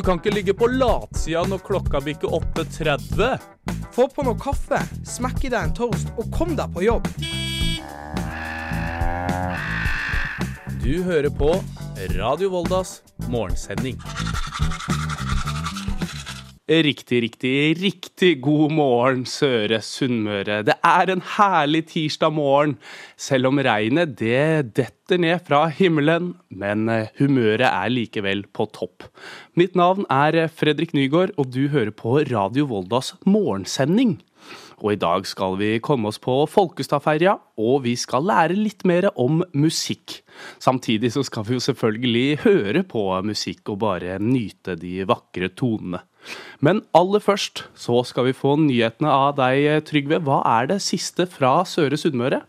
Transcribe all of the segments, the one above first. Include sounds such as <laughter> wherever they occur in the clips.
Du kan ikke ligge på latsida når klokka bikker 8.30. Få på noe kaffe, smekk i deg en toast og kom deg på jobb. Du hører på Radio Voldas morgensending. Riktig, riktig, riktig god morgen, Søre Sunnmøre. Det er en herlig tirsdag morgen, selv om regnet det detter ned fra himmelen. Men eh, humøret er likevel på topp. Mitt navn er Fredrik Nygaard, og du hører på Radio Voldas morgensending. Og i dag skal vi komme oss på Folkestadferja, og vi skal lære litt mer om musikk. Samtidig så skal vi jo selvfølgelig høre på musikk og bare nyte de vakre tonene. Men aller først så skal vi få nyhetene av deg, Trygve. Hva er det siste fra Søre Sunnmøre?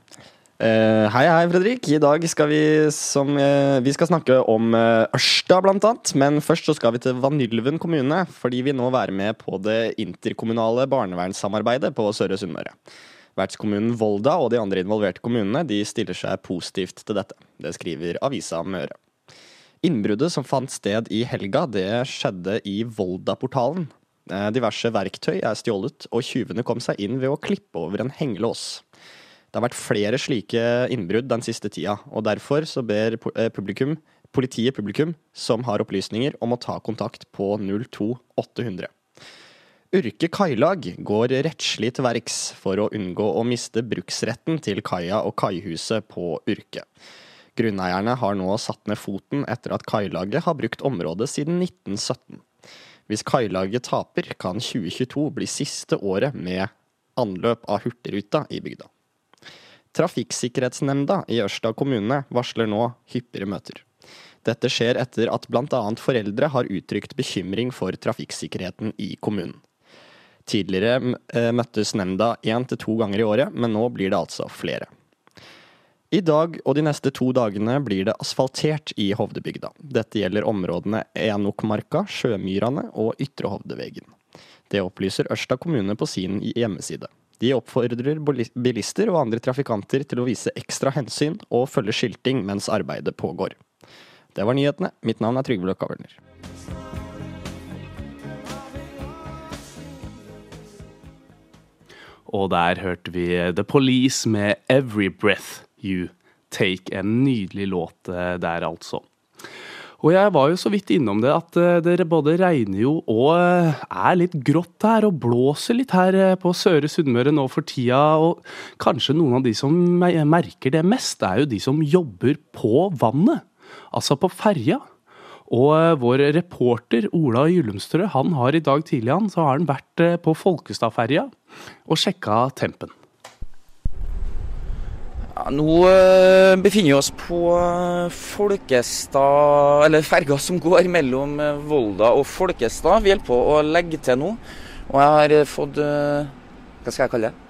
Uh, hei, hei, Fredrik. I dag skal vi, som, uh, vi skal snakke om uh, Ørsta, blant annet. Men først så skal vi til Vanylven kommune, fordi vi nå være med på det interkommunale barnevernssamarbeidet på Søre Sunnmøre. Vertskommunen Volda og de andre involverte kommunene de stiller seg positivt til dette. Det skriver Avisa Møre. Innbruddet som fant sted i helga, det skjedde i Volda-portalen. Eh, Diverse verktøy er stjålet, og tyvene kom seg inn ved å klippe over en hengelås. Det har vært flere slike innbrudd den siste tida, og derfor så ber eh, publikum, politiet publikum som har opplysninger om å ta kontakt på 02800. Urke kailag går rettslig til verks for å unngå å miste bruksretten til kaia og kaihuset på Urke. Grunneierne har nå satt ned foten etter at kailaget har brukt området siden 1917. Hvis kailaget taper, kan 2022 bli siste året med anløp av Hurtigruta i bygda. Trafikksikkerhetsnemnda i Ørsta kommune varsler nå hyppigere møter. Dette skjer etter at bl.a. foreldre har uttrykt bekymring for trafikksikkerheten i kommunen. Tidligere eh, møttes nemnda én til to ganger i året, men nå blir det altså flere. I dag og de neste to dagene blir det asfaltert i Hovdebygda. Dette gjelder områdene Enokmarka, Sjømyrane og Ytre Hovdevegen. Det opplyser Ørsta kommune på sin hjemmeside. De oppfordrer bilister og andre trafikanter til å vise ekstra hensyn og følge skilting mens arbeidet pågår. Det var nyhetene. Mitt navn er Trygve Løkka Wølner. Og der hørte vi The Police med Every Breath You Take. En nydelig låt eh, der, altså. Og jeg var jo så vidt innom det at dere det både regner jo og eh, er litt grått her, og blåser litt her eh, på Søre Sunnmøre nå for tida. Og kanskje noen av de som merker det mest, er jo de som jobber på vannet. Altså på ferja. Og eh, vår reporter Ola Gyllumstrø, han har i dag tidlig han, så har han vært eh, på Folkestadferja og sjekka tempen. Ja, nå eh, befinner vi oss på eh, Folkestad Eller ferga som går mellom eh, Volda og Folkestad. Vi holder på å legge til nå. Og jeg har fått Hva skal jeg kalle det?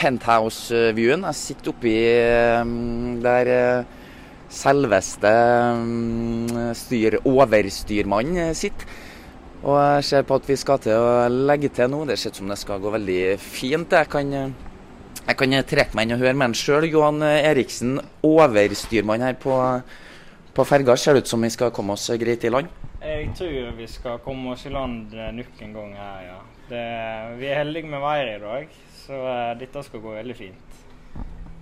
Penthouse-viewen. Jeg sitter oppi der selveste styr, overstyrmannen sitter. Og jeg ser på at vi skal til å legge til nå. Det ser ut som det skal gå veldig fint. Jeg kan jeg kan trekke meg inn og høre med han sjøl. Johan Eriksen, overstyrmann her på, på ferga. Ser det ut som vi skal komme oss greit i land? Jeg tror vi skal komme oss i land eh, nok en gang her, ja. Det, vi er heldige med været i dag, så eh, dette skal gå veldig fint.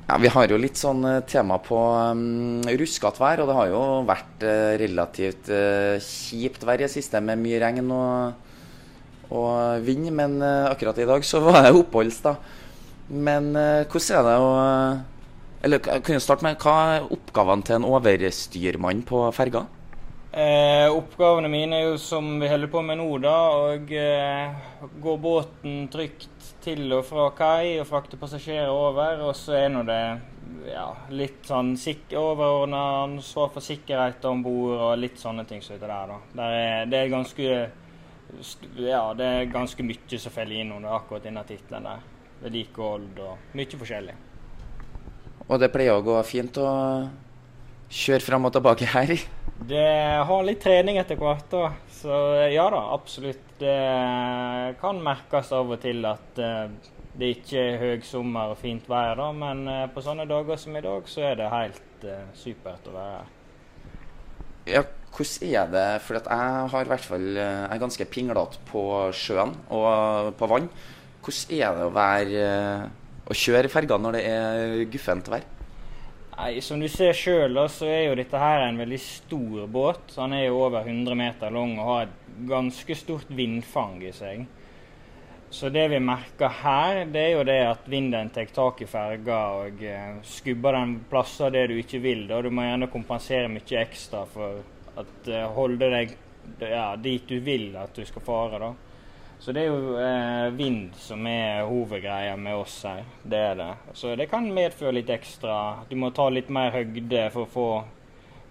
Ja, Vi har jo litt sånn eh, tema på um, ruskete vær, og det har jo vært uh, relativt uh, kjipt vær i det siste med mye regn og, og vind. Men uh, akkurat i dag så var det oppholds, da. Men eh, hvordan er det å Eller kan du starte med hva er oppgavene til en overstyrmann på ferga? Eh, oppgavene mine er jo som vi holder på med nå, da. Og eh, gå båten trygt til og fra kai og frakte passasjerer over. Og så er nå det ja, litt sånn overordna ansvar for sikkerhet om bord og litt sånne ting som det der, da. Der er, det er ganske ja, det er ganske mye som faller inn under akkurat denne tittelen der. Vedlikehold og mye forskjellig. Og det pleier å gå fint å kjøre fram og tilbake her? Det har litt trening etter hvert, da. Så ja da, absolutt. Det kan merkes av og til at eh, det ikke er høgsommer og fint vær, da. Men eh, på sånne dager som i dag, så er det helt uh, supert å være her. Ja, hvordan er det For jeg har i hvert fall Jeg er ganske pinglete på sjøen og på vann. Hvordan er det å være eh, å kjøre ferga når det er guffent vær? Nei, Som du ser sjøl, så er jo dette her en veldig stor båt. Han er jo over 100 meter lang og har et ganske stort vindfang i seg. Så det vi merker her, det er jo det at vinden tar tak i ferga og eh, skubber den plasser det du ikke vil. Da. Du må gjerne kompensere mye ekstra for at uh, holde deg ja, dit du vil at du skal fare. da. Så det er jo eh, vind som er hovedgreia med oss her. Det er det. Så det kan medføre litt ekstra. Du må ta litt mer høgde for å få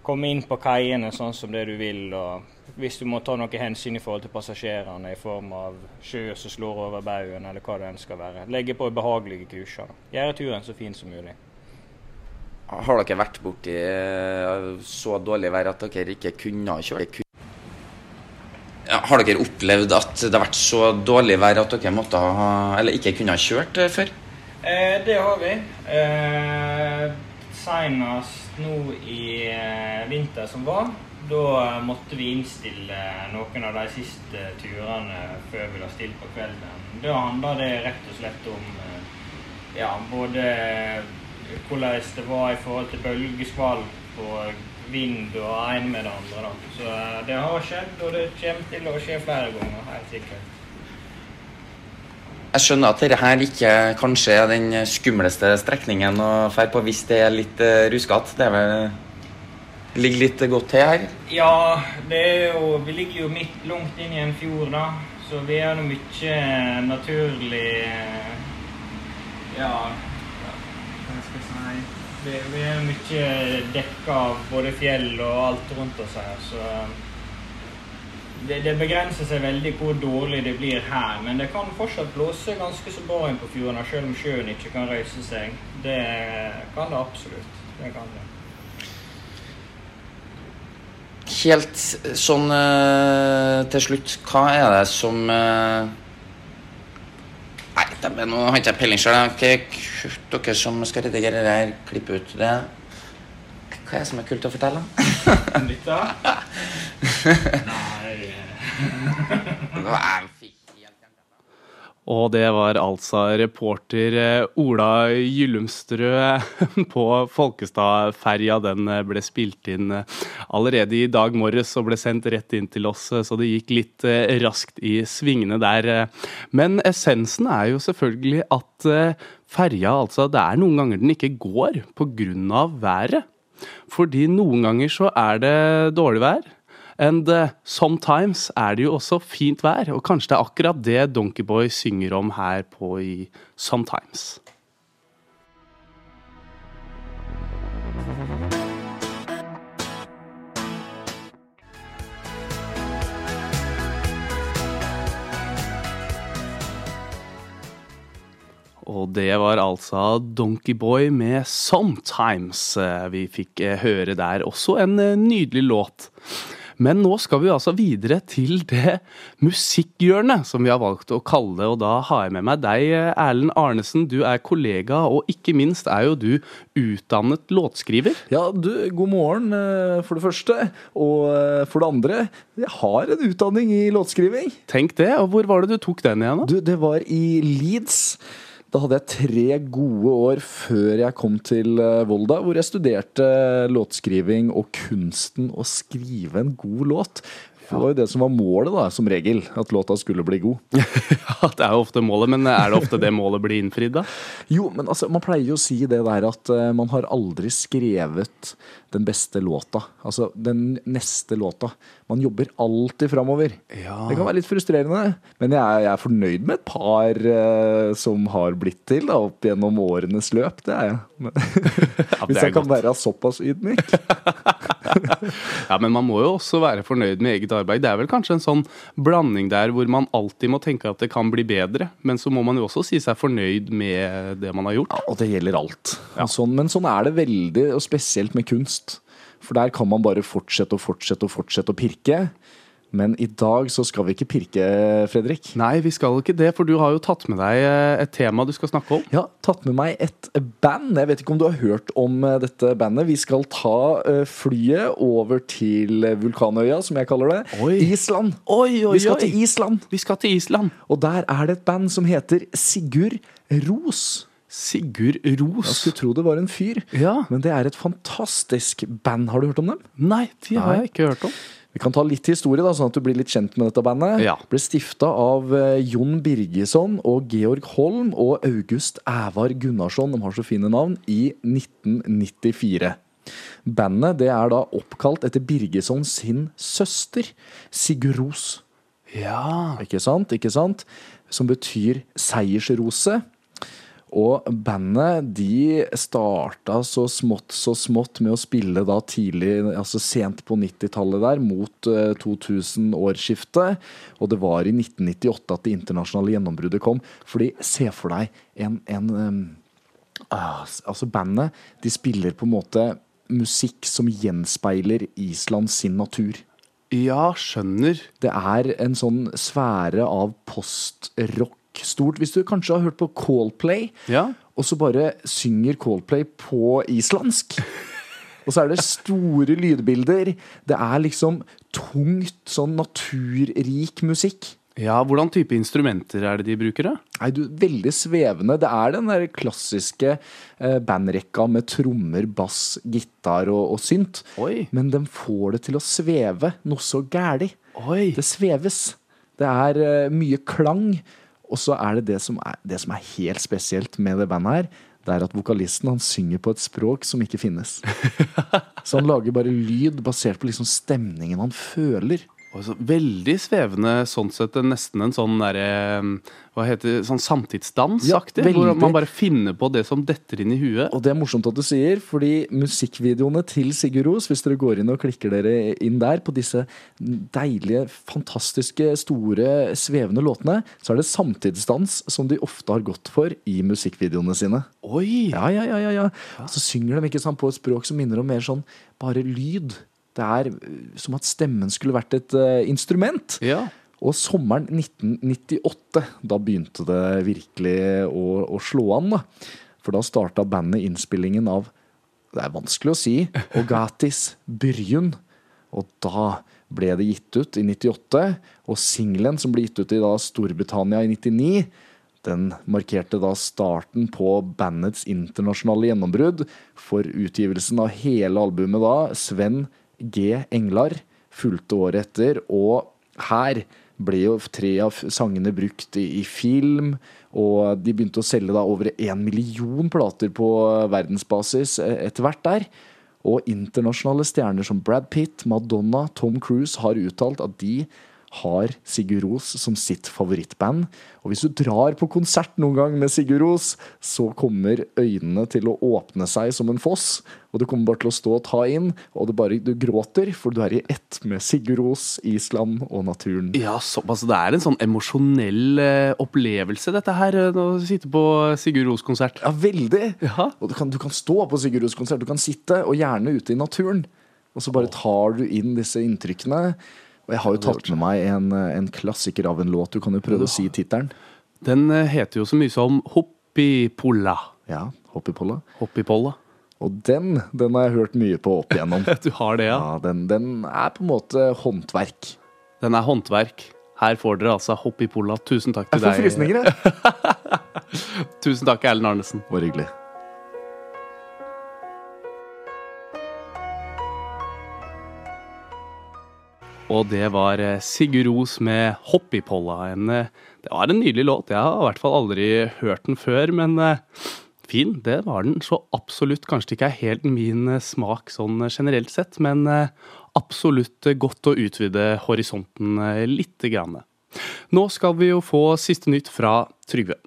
komme inn på kaiene sånn som det du vil. og hvis du må ta noe hensyn i forhold til passasjerene i form av sjø som slår over baugen, eller hva det enn skal være. Legge på behagelige kurser. Gjøre turen så fin som mulig. Har dere vært borti eh, så dårlig vær at dere ikke kunne? Ja, har dere opplevd at det har vært så dårlig vær at dere måtte ha, eller ikke kunne ha kjørt eh, før? Eh, det har vi. Eh, Senest nå i eh, vinter som var, da måtte vi innstille noen av de siste turene før vi la stilt på kvelden. Da handla det rett og slett om eh, ja, både hvordan det var i forhold til bølgeskvalp og vind og en med det andre. Da. Så eh, det har skjedd, og det kommer til å skje flere ganger, helt sikkert. Jeg skjønner at dette her ikke kanskje er den skumleste strekningen å dra på hvis det er litt uh, ruskete. Det vel ligger litt godt til her? Ja, det jo, vi ligger jo midt langt inn i en fjord, da. Så vi har mye naturlig Ja, hva skal jeg si Vi, vi er mye dekka av både fjell og alt rundt oss her, så det, det, begrenser seg veldig hvor dårlig det blir her. Men det kan fortsatt blåse ganske så bra inn på fjordene, selv om sjøen ikke kan røyse seg. Det kan det absolutt. Det kan det. Helt sånn uh, til slutt, hva er det som uh, Nei, nå har ikke jeg peiling sjøl. Dere som skal redigere det her, klippe ut det. Hva er det som er kult å fortelle? <laughs> Lytta? <laughs> Nei Og det var altså reporter eh, Ola Gyllumstrø <laughs> på Folkestadferja. Den eh, ble spilt inn eh, allerede i dag morges og ble sendt rett inn til oss, så det gikk litt raskt i svingene der. Men essensen er jo selvfølgelig at ferja altså Det er noen ganger den ikke går pga. været. Fordi noen ganger så er det dårlig vær. And uh, sometimes er det jo også fint vær, og kanskje det er akkurat det Donkeyboy synger om her på i Sometimes. Og det var altså Donkeyboy med 'Sometimes' eh, vi fikk eh, høre der. Også en nydelig låt. Men nå skal vi altså videre til det musikkhjørnet som vi har valgt å kalle det. Og da har jeg med meg deg, Erlend Arnesen. Du er kollega, og ikke minst er jo du utdannet låtskriver. Ja, du, god morgen eh, for det første. Og eh, for det andre, jeg har en utdanning i låtskriving. Tenk det. Og hvor var det du tok den igjen? da? Du, Det var i Leeds. Da hadde jeg tre gode år før jeg kom til eh, Volda, hvor jeg studerte låtskriving og kunsten å skrive en god låt. Det var jo det som var målet, da, som regel. At låta skulle bli god. <laughs> ja, Det er jo ofte målet, men er det ofte det målet blir innfridd, da? Jo, men altså, man pleier jo å si det der at uh, man har aldri skrevet den beste låta. Altså den neste låta. Man jobber alltid framover. Ja. Det kan være litt frustrerende, men jeg er, jeg er fornøyd med et par uh, som har blitt til da, opp gjennom årenes løp. Det er jeg. <laughs> ja, Hvis jeg kan være såpass ydmyk. <laughs> ja, men man må jo også være fornøyd med eget arbeid. Det er vel kanskje en sånn blanding der hvor man alltid må tenke at det kan bli bedre, men så må man jo også si seg fornøyd med det man har gjort. Ja, og det gjelder alt. Ja. Sånn, men sånn er det veldig, og spesielt med kunst. For der kan man bare fortsette og fortsette og fortsette å pirke. Men i dag så skal vi ikke pirke, Fredrik. Nei, vi skal ikke det, for du har jo tatt med deg eh, et tema du skal snakke om. Ja, tatt med meg et band. Jeg vet ikke om du har hørt om eh, dette bandet. Vi skal ta eh, flyet over til Vulkanøya, som jeg kaller det. Oi. Island. Oi, oi, Vi skal til Island. Vi skal til Island. Og der er det et band som heter Sigurd Ros. Sigurd Ros. Jeg skulle tro det var en fyr, Ja. men det er et fantastisk band. Har du hørt om dem? Nei, de har Nei. jeg ikke hørt om. Vi kan ta litt historie, da, sånn at du blir litt kjent med dette bandet. Ja. Ble stifta av eh, Jon Birgesson og Georg Holm og August Ævar Gunnarsson, de har så fine navn, i 1994. Bandet det er da oppkalt etter Birgesson sin søster, Sigurd Ros. Ja. Ikke sant? Ikke sant? Som betyr seiersrose. Og bandet de starta så smått så smått med å spille da tidlig, altså sent på 90-tallet der, mot eh, 2000-årsskiftet. Og det var i 1998 at det internasjonale gjennombruddet kom. Fordi se for deg en, en ah, Altså bandet, de spiller på en måte musikk som gjenspeiler Island sin natur. Ja, skjønner. Det er en sånn sfære av postrock stort. Hvis du kanskje har hørt på Coldplay, Ja. og så bare synger Coldplay på islandsk. <laughs> Og så er det store lydbilder. Det er liksom tungt, sånn naturrik musikk. Ja, Hvordan type instrumenter er det de bruker, da? Nei, du, Veldig svevende. Det er den der klassiske eh, bandrekka med trommer, bass, gitar og, og synt. Oi. Men den får det til å sveve noe så gæli. Det sveves. Det er eh, mye klang. Og så er det det som er, det som er helt spesielt med det bandet her. Det er at vokalisten han synger på et språk som ikke finnes. <laughs> Så han lager bare lyd basert på liksom stemningen han føler. Så veldig svevende, sånn sett nesten en sånn derre Hva heter det? Sånn samtidsdansaktig? Ja, hvor man bare finner på det som detter inn i huet. Og det er morsomt at du sier, fordi musikkvideoene til Sigurd Ros, hvis dere går inn og klikker dere inn der på disse deilige, fantastiske, store, svevende låtene, så er det samtidsdans som de ofte har gått for i musikkvideoene sine. Oi! Ja, ja, ja, ja, ja. Så synger de ikke sånn på et språk som minner om mer sånn bare lyd. Det er uh, som at stemmen skulle vært et uh, instrument. Ja. Og sommeren 1998, da begynte det virkelig å, å slå an. da. For da starta bandet innspillingen av Det er vanskelig å si. <laughs> Ogatis Byrjun. Og da ble det gitt ut i 98. Og singelen som ble gitt ut i da Storbritannia i 99, den markerte da starten på bandets internasjonale gjennombrudd. For utgivelsen av hele albumet da, Sven G. Englar, fulgte året etter. Og her ble jo tre av sangene brukt i, film, og de begynte å selge da over én million plater på verdensbasis eh, etter hvert der. Og internasjonale stjerner som Brad Pitt, Madonna, Tom Cruise har uttalt at de har Sigurd Ros som sitt favorittband. Og hvis du drar på konsert noen gang med Sigurd Ros, så kommer øynene til å åpne seg som en foss. Og du kommer bare til å stå og ta inn, og bare, du gråter, for du er i ett med Sigurd Ros, Island og naturen. Ja, såpass. Det er en sånn emosjonell eh, opplevelse, dette her. eh, Å sitte på Sigurd Ros-konsert. Ja, veldig! Ja. Og du kan, du kan stå på Sigurd Ros konsert, du kan sitte, og gjerne ute i naturen. Og så bare tar du inn disse inntrykkene. Og jeg har jo tatt med meg en, en klassiker av en låt. Du kan jo prøve å si tittelen. Den eh, heter jo så mye som Hoppipolla. Ja, Hoppipolla. Hoppipolla. Og den, den har jeg hørt mye på opp igjennom. <laughs> Du har det, ja? Ja, den, den er på en måte håndverk. Den er håndverk. Her får dere altså Hoppipolla. Tusen takk til deg. Jeg får frysninger, jeg. <laughs> Tusen takk, Erlend Arnesen. Bare hyggelig. Og det var eh, Sigurd Ros med 'Hoppipolla'. En, eh, det var en nydelig låt. Jeg har i hvert fall aldri hørt den før, men eh, fin, det var den. Så absolutt kanskje det ikke er helt min smak sånn generelt sett, men absolutt godt å utvide horisonten lite grann. Nå skal vi jo få siste nytt fra Trygve.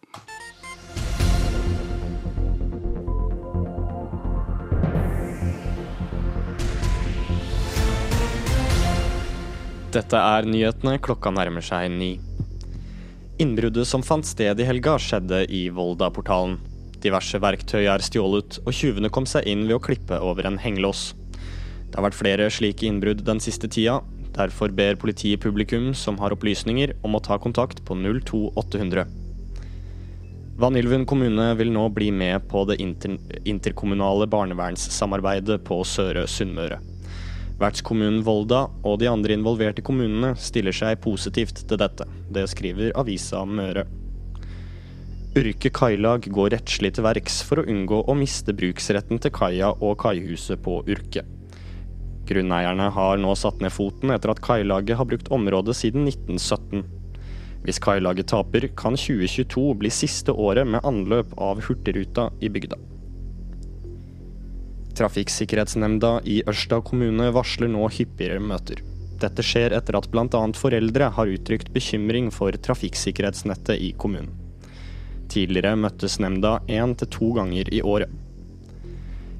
Dette er nyhetene, klokka nærmer seg ni. Innbruddet som fant sted i helga, skjedde i Volda-portalen. Diverse verktøy er stjålet, og tyvene kom seg inn ved å klippe over en hengelås. Det har vært flere slike innbrudd den siste tida. Derfor ber politiet publikum som har opplysninger om å ta kontakt på 02800. Vanylven kommune vil nå bli med på det inter interkommunale barnevernssamarbeidet på Søre Sunnmøre. Vertskommunen Volda og de andre involverte kommunene stiller seg positivt til dette. Det skriver avisa Møre. Urke kailag går rettslig til verks for å unngå å miste bruksretten til kaia og kaihuset på Urke. Grunneierne har nå satt ned foten etter at kailaget har brukt området siden 1917. Hvis kailaget taper, kan 2022 bli siste året med anløp av Hurtigruta i bygda. Trafikksikkerhetsnemnda i Ørsta kommune varsler nå hyppigere møter. Dette skjer etter at bl.a. foreldre har uttrykt bekymring for trafikksikkerhetsnettet i kommunen. Tidligere møttes nemnda én til to ganger i året.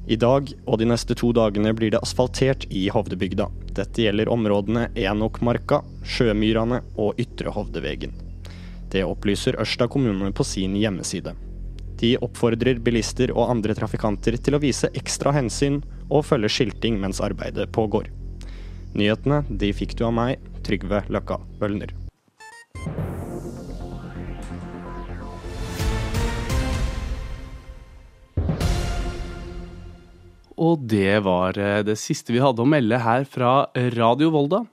I dag og de neste to dagene blir det asfaltert i Hovdebygda. Dette gjelder områdene Enokmarka, Sjømyrane og Ytre Hovdevegen. Det opplyser Ørsta kommune på sin hjemmeside. De oppfordrer bilister og andre trafikanter til å vise ekstra hensyn og følge skilting mens arbeidet pågår. Nyhetene de fikk du av meg, Trygve Løkka Bølner. Og det var eh, det siste vi hadde å melde her fra Radio Volda.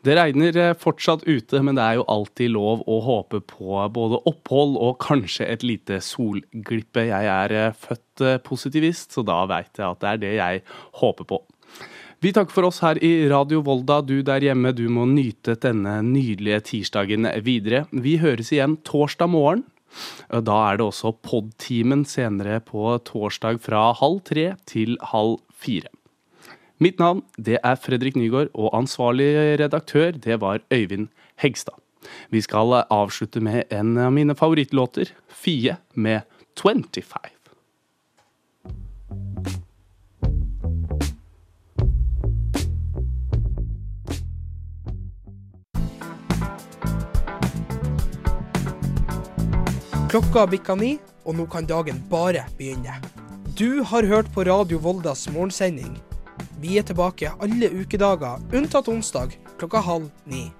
Det regner eh, fortsatt ute, men det er jo alltid lov å håpe på både opphold og kanskje et lite solglippe. Jeg er eh, født positivist, så da veit jeg at det er det jeg håper på. Vi takker for oss her i Radio Volda. Du der hjemme, du må nyte denne nydelige tirsdagen videre. Vi høres igjen torsdag morgen. Da er det også Pod-timen senere på torsdag fra halv tre til halv fire. Mitt navn det er Fredrik Nygaard, og ansvarlig redaktør det var Øyvind Hegstad. Vi skal avslutte med en av mine favorittlåter, Fie med 25. Klokka bikka ni, og nå kan dagen bare begynne. Du har hørt på Radio Voldas morgensending. Vi er tilbake alle ukedager unntatt onsdag klokka halv ni.